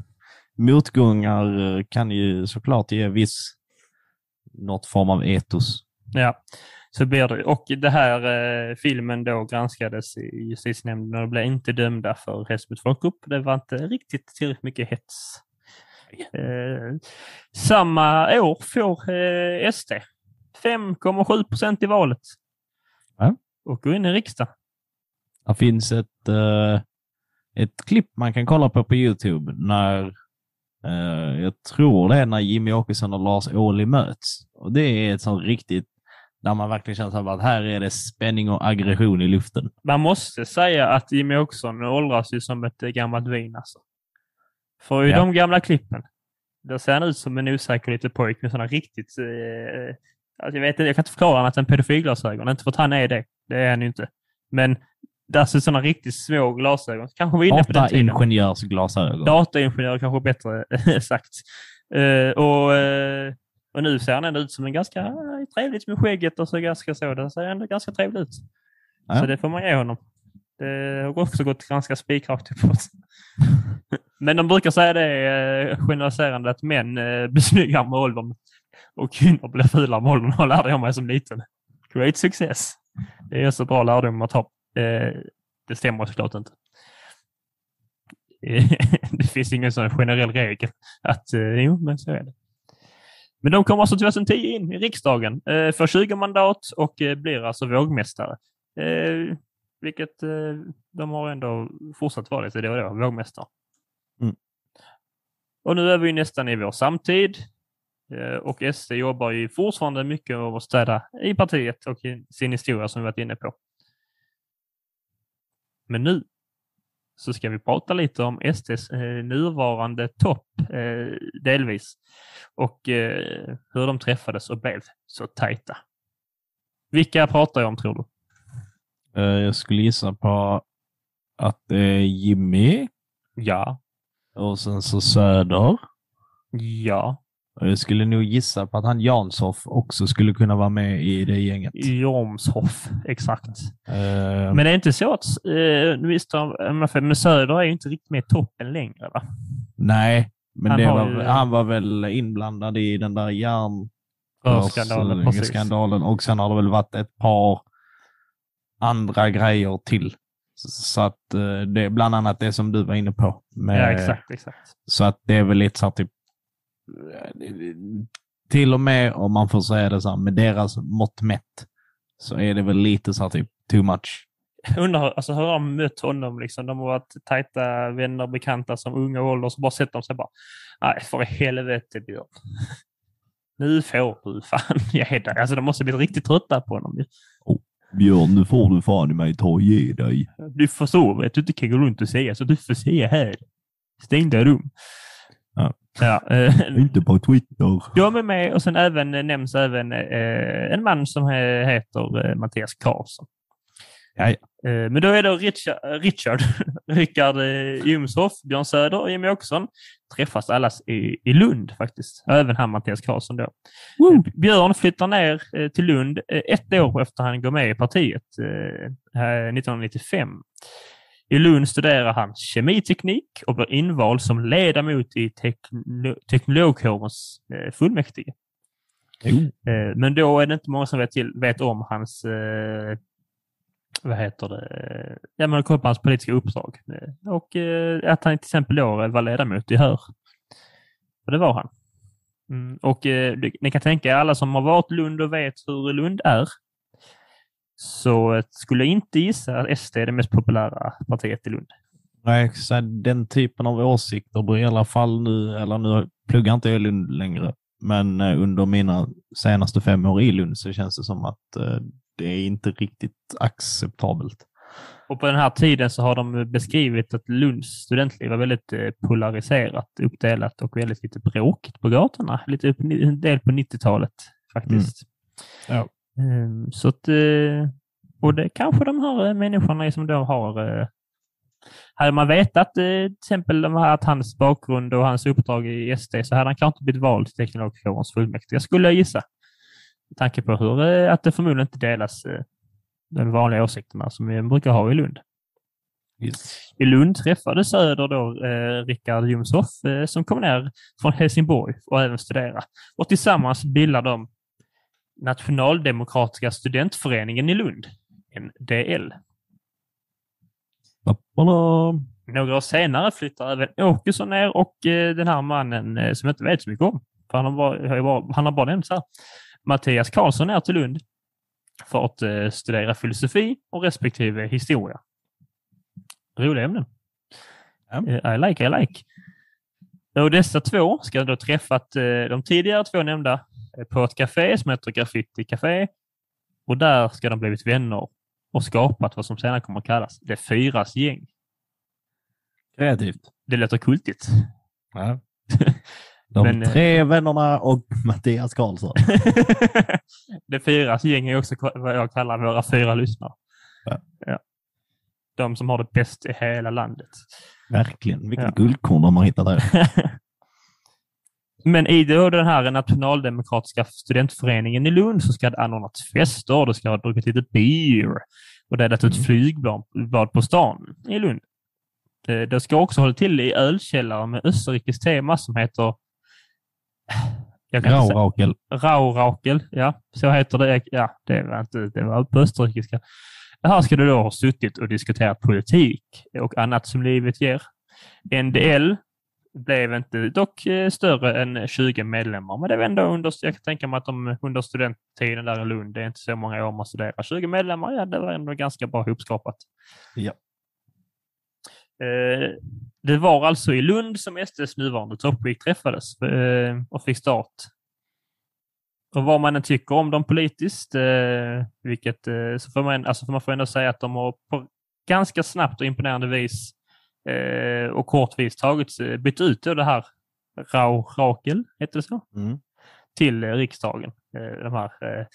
motgångar kan ju såklart ge viss något form av etos. Ja, så blir det. Och det här eh, filmen då granskades i justitienämnden och blev inte dömda för hets mot folkgrupp. Det var inte riktigt tillräckligt mycket hets. Eh, samma år får eh, SD 5,7 procent i valet. Ja. Och går in i riksdagen. Det finns ett, eh, ett klipp man kan kolla på på Youtube när eh, jag tror det är när Jimmy Åkesson och Lars Ohly möts. Och det är ett sånt riktigt där man verkligen känner att här är det spänning och aggression i luften. Man måste säga att Jimmy Åkesson åldras ju som ett gammalt vin alltså. För i Ja. de gamla klippen, då ser han ut som en osäker liten pojk med sådana riktigt... Eh, alltså jag, vet, jag kan inte förklara annat än pedofilglasögon. Inte för att han är det. Det är han ju inte. Men där ser sådana riktigt små glasögon. Kanske var inne på den tiden. Dataingenjörsglasögon. Dataingenjör kanske bättre [LAUGHS] sagt. Eh, och, eh, och nu ser han ändå ut som en ganska eh, trevligt med skägget och så ganska så. Det ser ändå ganska trevligt ut. Ja. Så det får man ge honom. Det har också gått ganska spikrakt uppåt. [LAUGHS] Men de brukar säga det eh, generaliserande att män eh, blir snyggare med åldern och kvinnor blir fulare med åldern. Det lärde jag mig som liten. Great success. Det är så bra lärdom att ha. Det stämmer såklart inte. [LAUGHS] Det finns ingen sån generell regel att jo, men så är det. Men de kommer alltså 2010 in i riksdagen, eh, får 20 mandat och eh, blir alltså vågmästare. Eh, vilket eh, de har ändå fortsatt vara lite då och då, vågmästare. Mm. Och nu är vi nästan i vår samtid. Och SD jobbar ju fortfarande mycket med att städa i partiet och i sin historia som vi varit inne på. Men nu så ska vi prata lite om SDs eh, nuvarande topp, eh, delvis, och eh, hur de träffades och blev så tajta. Vilka pratar jag om tror du? Jag skulle gissa på att det är Jimmy Ja. och sen så Söder. Ja. Jag skulle nog gissa på att han Janshoff också skulle kunna vara med i det gänget. Jomshoff, exakt. Eh, Men det är inte så att, eh, visst, men Söder är ju inte riktigt med i toppen längre va? nej, men han var, ju- han var väl inblandad i den där järn skandalen och sen har det väl varit ett par andra grejer till. Så, att eh, det är bland annat det som du var inne på. Med, Ja, exakt, exakt. Så att det är väl lite så här typ till och med om man får säga det så här, med deras mått mätt så är det väl lite så här typ too much. Undrar alltså, hur har de mött honom? Liksom? De har varit tajta vänner och bekanta som unga ålder och så bara sett dem sig bara, nej för helvete Björn. Nu får du fan [LAUGHS] ge dig. Alltså de måste bli riktigt trötta på honom. ju. Björn, nu får du fan i mig ta och ge dig. Du förstår att du inte kan gå runt och säga så du får säga här. Stängda rum. Ja. Eh, Inte på Twitter. de är med och sen även eh, nämns även eh, en man som he- heter Mattias Karlsson. Ja, Men då är det Richard, Richard [LAUGHS] Rickard Jomshoff, Björn Söder och Jimmie Åkesson träffas allas i, i Lund faktiskt. Även han Mattias Karlsson då. Eh, Björn flyttar ner till Lund ett år efter han går med i partiet, eh, här 1995. I Lund studerar han kemiteknik och blir invald som ledamot i tekno teknologkårens eh, fullmäktige. Eh, Men då är det inte många som vet, till, vet om hans, eh, vad heter det, ja men koll på hans politiska uppdrag. Och att han till exempel då var ledamot i HÖR. Och det var han. Mm, och ni kan tänka er, alla som har varit i Lund och vet hur Lund är, så eh, skulle jag inte gissa att SD är det mest populära partiet i Lund. Nej, så den typen av åsikter i alla fall nu, eller nu pluggar inte jag i Lund längre, men eh, under mina senaste fem år i Lund så känns det som att eh, det är inte riktigt acceptabelt. Och på den här tiden så har de beskrivit att Lunds studentliv var väldigt polariserat, uppdelat och väldigt lite bråkigt på gatorna. Lite upp, en del på 90-talet faktiskt. Ja. Ehm, Så att, eh, och det kanske de här eh, människorna som då har eh, hade man vetat till exempel att hans bakgrund och hans uppdrag i SD så hade han kanske inte blivit vald till teknologkårens fullmäktige, skulle jag gissa. Med tanke på hur, att det förmodligen inte delas de vanliga åsikterna som vi brukar ha i Lund. I Lund träffade Söder då eh, Rickard Jomshoff eh, som kom ner från Helsingborg och även studera. Och tillsammans bildar de Nationaldemokratiska studentföreningen i Lund, NDL. Några år senare flyttar även Åkesson ner och eh, den här mannen eh, som jag inte vet så mycket om, för han har bara, han har bara nämnts här, Mattias Karlsson ner till Lund för att eh, studera filosofi och respektive historia. Roliga ämnen. Ja. I like, I like. Och dessa två ska då träffat de tidigare två nämnda på ett café som heter Graffiti Café. Och där ska de blivit vänner och skapat vad som senare kommer att kallas Det Fyras gäng. Kreativt. Det låter kultigt. Ja. [LAUGHS] De Men, tre vännerna och Mattias Karlsson. [LAUGHS] det Fyras gäng är också vad jag kallar våra fyra lyssnare. Ja. Ja. De som har det bäst i hela landet. Verkligen. Vilket ja. guldkorn de har hittat där. [LAUGHS] Men i då den här nationaldemokratiska studentföreningen i Lund så ska det anordnats fester, det ska ha druckit lite beer och är ett mm. flygbad på stan i Lund. Eh, det ska också hålla till i ölkällare med österrikiskt tema som heter Raurakel. Raurakel, ja. Så heter det. Ja, det var inte, det var på österrikiska. Här ska du då ha suttit och diskuterat politik och annat som livet ger. NDL blev inte dock eh, större än 20 medlemmar, men det var ändå under, jag kan tänka mig att de under studenttiden där i Lund, det är inte så många år man studerar, 20 medlemmar, ja det var ändå ganska bra ihopskapat. Ja. Eh, det var alltså i Lund som SDs nuvarande toppskikt träffades eh, och fick start. Och vad man än tycker om dem politiskt, vilket så får man, alltså man får ändå säga att de har på ganska snabbt och imponerande vis eh, och kortvis tagit, eh, bytt ut det här Rau Rakel, heter det så? Mm. Till eh, riksdagen. Eh, de här eh,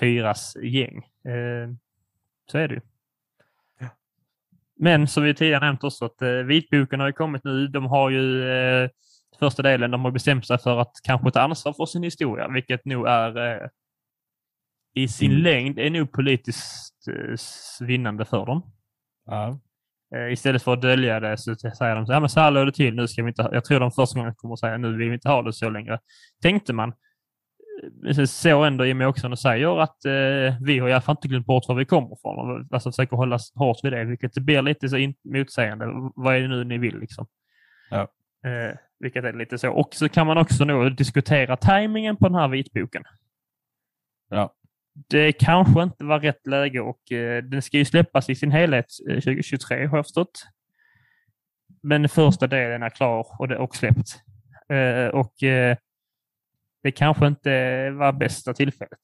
fyras gäng. Eh, så är det ju. Men som vi tidigare nämnt också att eh, vitboken har ju kommit nu. De har ju eh, första delen, de har bestämt sig för att kanske ta ansvar för sin historia, vilket nog är eh, i sin mm. längd är nog politiskt eh, vinnande för dem. Ja. Eh, istället för att dölja det så säger de så här, men så här låg det till, nu ska vi inte, jag tror de första gången kommer att säga, nu vill vi inte ha det så längre. Tänkte man. Eh, så ändå Jimmie Åkesson säger att eh, vi har i alla fall inte glömt bort var vi kommer ifrån och alltså försöker hålla hårt vid det, vilket det blir lite så motsägande. Vad är det nu ni vill liksom? Ja. Eh, vilket är lite så. Och så kan man också nog diskutera tajmingen på den här vitboken. Ja det kanske inte var rätt läge och eh, den ska ju släppas i sin helhet 2023 eh, har jag förstått. Men första delen är klar och, det, och släppt. Eh, och eh, det kanske inte var bästa tillfället.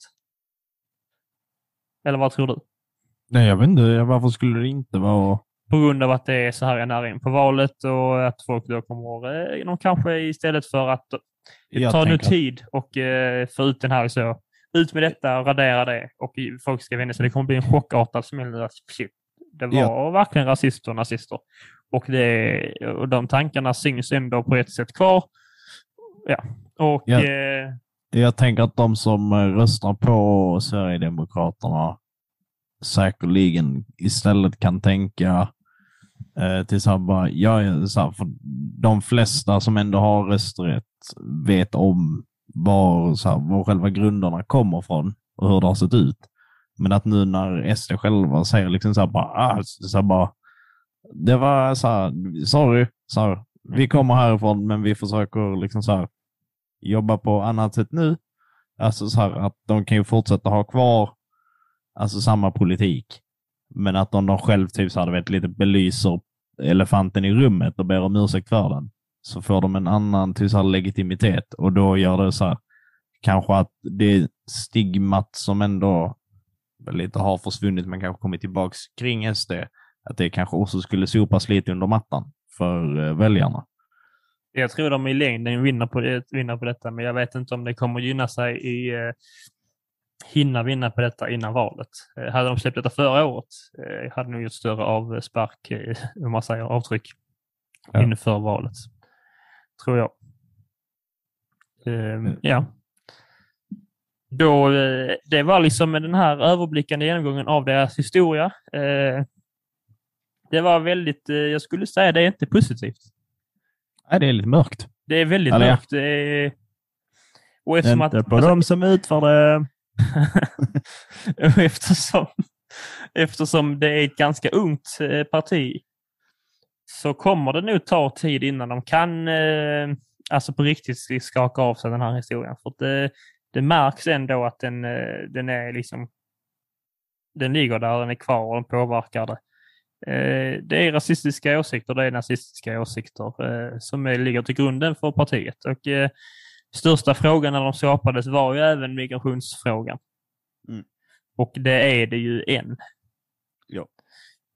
Eller vad tror du? Nej, jag vet inte. Varför skulle det inte vara? På grund av att det är så här nära in på valet och att folk då kommer, eh, de kanske istället för att det tar nu tid och eh, få ut den här så ut med detta och radera det och folk ska vänja sig. Det kommer bli en chockartad smäll det var ja. verkligen rasister och nazister. Och, det, och de tankarna syns ändå på ett sätt kvar. Ja, och... Ja. Eh, jag tänker att de som röstar på Sverigedemokraterna säkerligen istället kan tänka eh, till Sabba. Jag, bara, så här, för de flesta som ändå har rösträtt vet om var, så här, var själva grunderna kommer från och hur det har sett ut. Men att nu när SD själva säger liksom så här, bara, ah, så här, bara det var så här, sorry, så här, vi kommer härifrån men vi försöker liksom så här, jobba på annat sätt nu. Alltså så här, att de kan ju fortsätta ha kvar alltså samma politik. Men att om de själv typ så hade vet, lite belyser elefanten i rummet och ber om ursäkt för den, så får de en annan typ så legitimitet och då gör det så här, kanske att det stigmat som ändå lite har försvunnit men kanske kommit tillbaks kring SD, att det kanske också skulle sopas lite under mattan för eh, väljarna. Jag tror de i längden vinner på, vinner på detta, men jag vet inte om det kommer gynna sig i eh, hinna vinna på detta innan valet. Eh, hade de släppt detta förra året eh, hade nog gjort större avspark, eh, om man säger avtryck, ja. inför valet tror jag. Uh, ja. Då, det var liksom den här överblickande genomgången av deras historia. Uh, det var väldigt, jag skulle säga det är inte positivt. Nej, det är lite mörkt. Det är väldigt Eller, mörkt. Är... Och eftersom inte att, på alltså, dem som utför det. [LAUGHS] eftersom, eftersom det är ett ganska ungt eh, parti så kommer det nog ta tid innan de kan eh, alltså på riktigt skaka av sig den här historien. För det, det märks ändå att den, eh, den är liksom den ligger där, den är kvar och den påverkar det. Det är rasistiska åsikter, det är nazistiska åsikter som ligger till grunden för partiet. Och största frågan när de skapades var ju även migrationsfrågan. Mm. Och det är det ju än. Ja.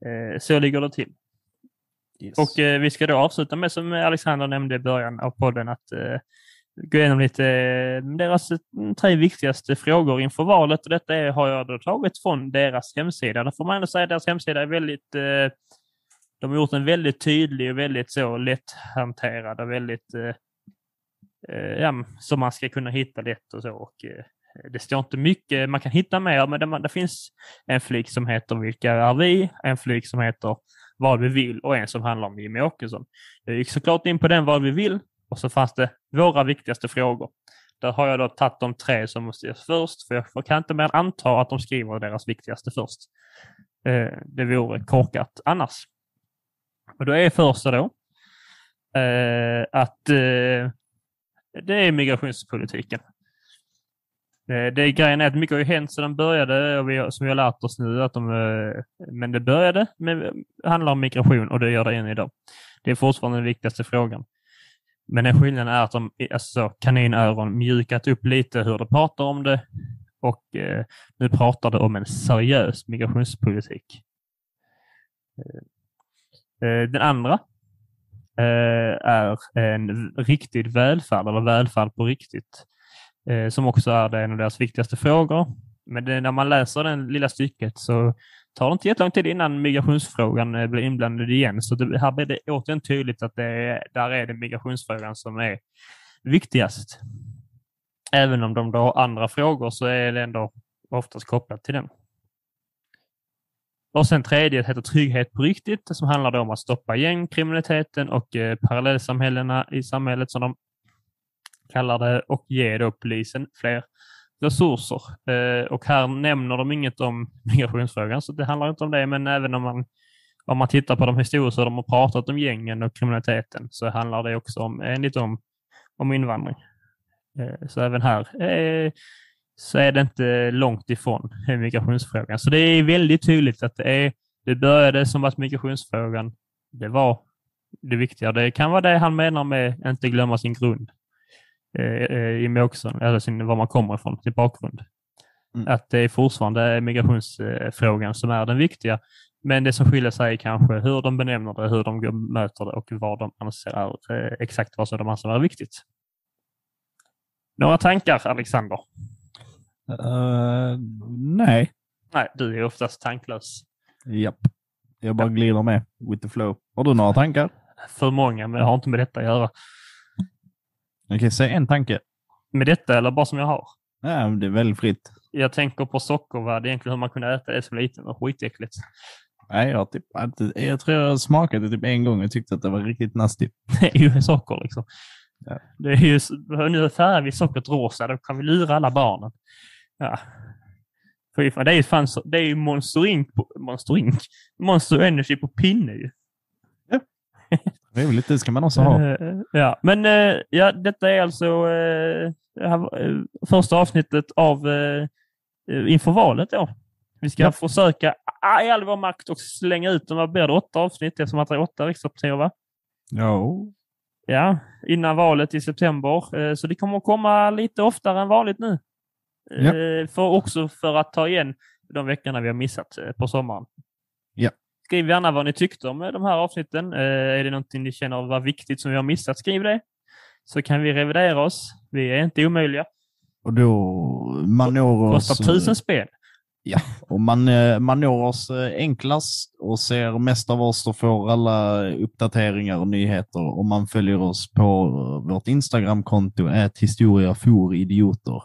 Eh, så ligger det till. Yes. Och eh, vi ska då avsluta med, som Alexander nämnde i början av podden, att eh, gå igenom lite deras tre viktigaste frågor inför valet. Och detta är, har jag då tagit från deras hemsida. Där får man ändå säga att deras hemsida är väldigt... Eh, de har gjort en väldigt tydlig och väldigt så lätthanterad och väldigt... Eh, Eh, ja, som man ska kunna hitta lätt och så. Och, eh, det står inte mycket, man kan hitta mer, men det, det finns en flik som heter Vilka är vi? En flik som heter Vad vi vill och en som handlar om Jimmie Åkesson. Jag gick såklart in på den Vad vi vill och så fanns det våra viktigaste frågor. Där har jag då tagit de tre som måste ges först, för jag kan inte mer än anta att de skriver deras viktigaste först. Eh, det vore korkat annars. Och då är första då eh, att eh, det är migrationspolitiken. Det, det grejen är att mycket har ju hänt sedan den började, och vi, som vi har lärt oss nu. Att de, eh, men det började med handlar om migration och det gör det än idag. Det är fortfarande den viktigaste frågan. Men den skillnaden är att de, alltså kaninöron, mjukat upp lite hur de pratar om det och eh, nu pratar de om en seriös migrationspolitik. Eh, eh den andra Eh, är en riktig välfärd, eller välfärd på riktigt, eh, som också är en av deras viktigaste frågor. Men det, när man läser det lilla stycket så tar det inte jättelång tid innan migrationsfrågan eh, blir inblandad igen. Så det, här blir det återigen tydligt att det är, där är det migrationsfrågan som är viktigast. Även om de har andra frågor så är det ändå oftast kopplat till den. Och sen tredje heter Trygghet på riktigt, som handlar om att stoppa gängkriminaliteten och eh, parallellsamhällena i samhället som de kallar det och ge då polisen fler resurser. Eh, och här nämner de inget om [LAUGHS] migrationsfrågan, så det handlar inte om det. Men även om man, om man tittar på de historier de har pratat om gängen och kriminaliteten så handlar det också om, eh, enligt dem, om invandring. Eh, så även här eh, så är det inte långt ifrån migrationsfrågan. Så det är väldigt tydligt att det, är, det började som att migrationsfrågan, det var det viktiga. Det kan vara det han menar med att inte glömma sin grund. Eh, Jimmie Åkesson, eller sin, var man kommer ifrån, sin bakgrund. Mm. Att det är fortfarande migrationsfrågan som är den viktiga. Men det som skiljer sig är kanske hur de benämner det, hur de möter det och vad de anser är eh, exakt vad som de anser är viktigt. Några tankar, Alexander? Uh, nej. Nej, du är oftast tanklös. Japp. Jag bara glider med with the flow. Har du några tankar? För många, men det har inte med detta att göra. Okej, säg en tanke. Med detta eller bara som jag har? Ja, det är väldigt fritt. Jag tänker på sockervadd, egentligen hur man kunde äta det som liten och skitäckligt. Nej, jag, typ, jag tror jag smakade det typ en gång och tyckte att det var riktigt nasty. [LAUGHS] Det är ju socker liksom. Ja. Det är ju, nu färgar vi sockret rosa, då kan vi lura alla barnen. Ja. Fy fan, det är ju fan det är ju Monster Inc. Monster Inc. Monster Energy på pinne ju. Trevligt, det ska man också ha. Uh, ja, men uh, ja, detta är alltså uh, första avsnittet av inför valet då. Vi ska ja. försöka i all vår makt och slänga ut dem. Vad blir det? Åtta avsnitt eftersom att det är åtta riksdagspartier, va? Ja. Ja, innan valet i september. Så det kommer komma lite oftare än vanligt nu. Ja. För också för att ta igen de veckorna vi har missat på sommaren. Ja. Skriv gärna vad ni tyckte om de här avsnitten. Eh, är det någonting ni känner var viktigt som vi har missat, skriv det. Så kan vi revidera oss. Vi är inte omöjliga. Och då man når oss... Kostar tusen spel. Ja, och man, eh, man når oss eh, enklast och ser mest av oss och får alla uppdateringar och nyheter om man följer oss på vårt Instagramkonto, historiaforidioter.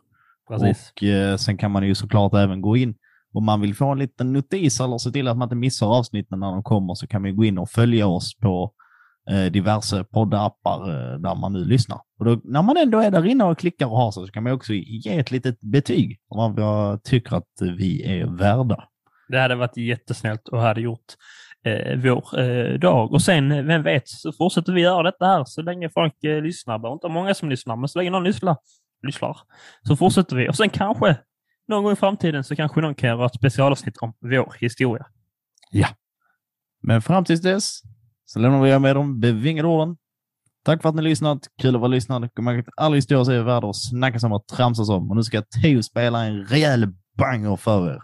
Precis. Och sen kan man ju såklart även gå in om man vill få en liten notis eller se till att man inte missar avsnitten när de kommer så kan man gå in och följa oss på eh, diverse poddappar eh, där man nu lyssnar. Och då, när man ändå är där inne och klickar och har sig så kan man också ge ett litet betyg om man tycker att vi är värda. Det hade varit jättesnällt och hade gjort eh, vår eh, dag. Och sen, vem vet, så fortsätter vi göra detta här så länge folk eh, lyssnar. Det inte många som lyssnar, men så länge någon lyssnar, lyssnar så fortsätter vi. Och sen kanske någon gång i framtiden så kanske någon kan göra ett specialavsnitt om vår historia. Ja. Men fram tills dess så lämnar vi er med de bevingade orden. Tack för att ni lyssnat. Kul att vara lyssnad. Kom ihåg att all historia är värd att snackas om och tramsas om. Och nu ska Teo spela en rejäl banger för er.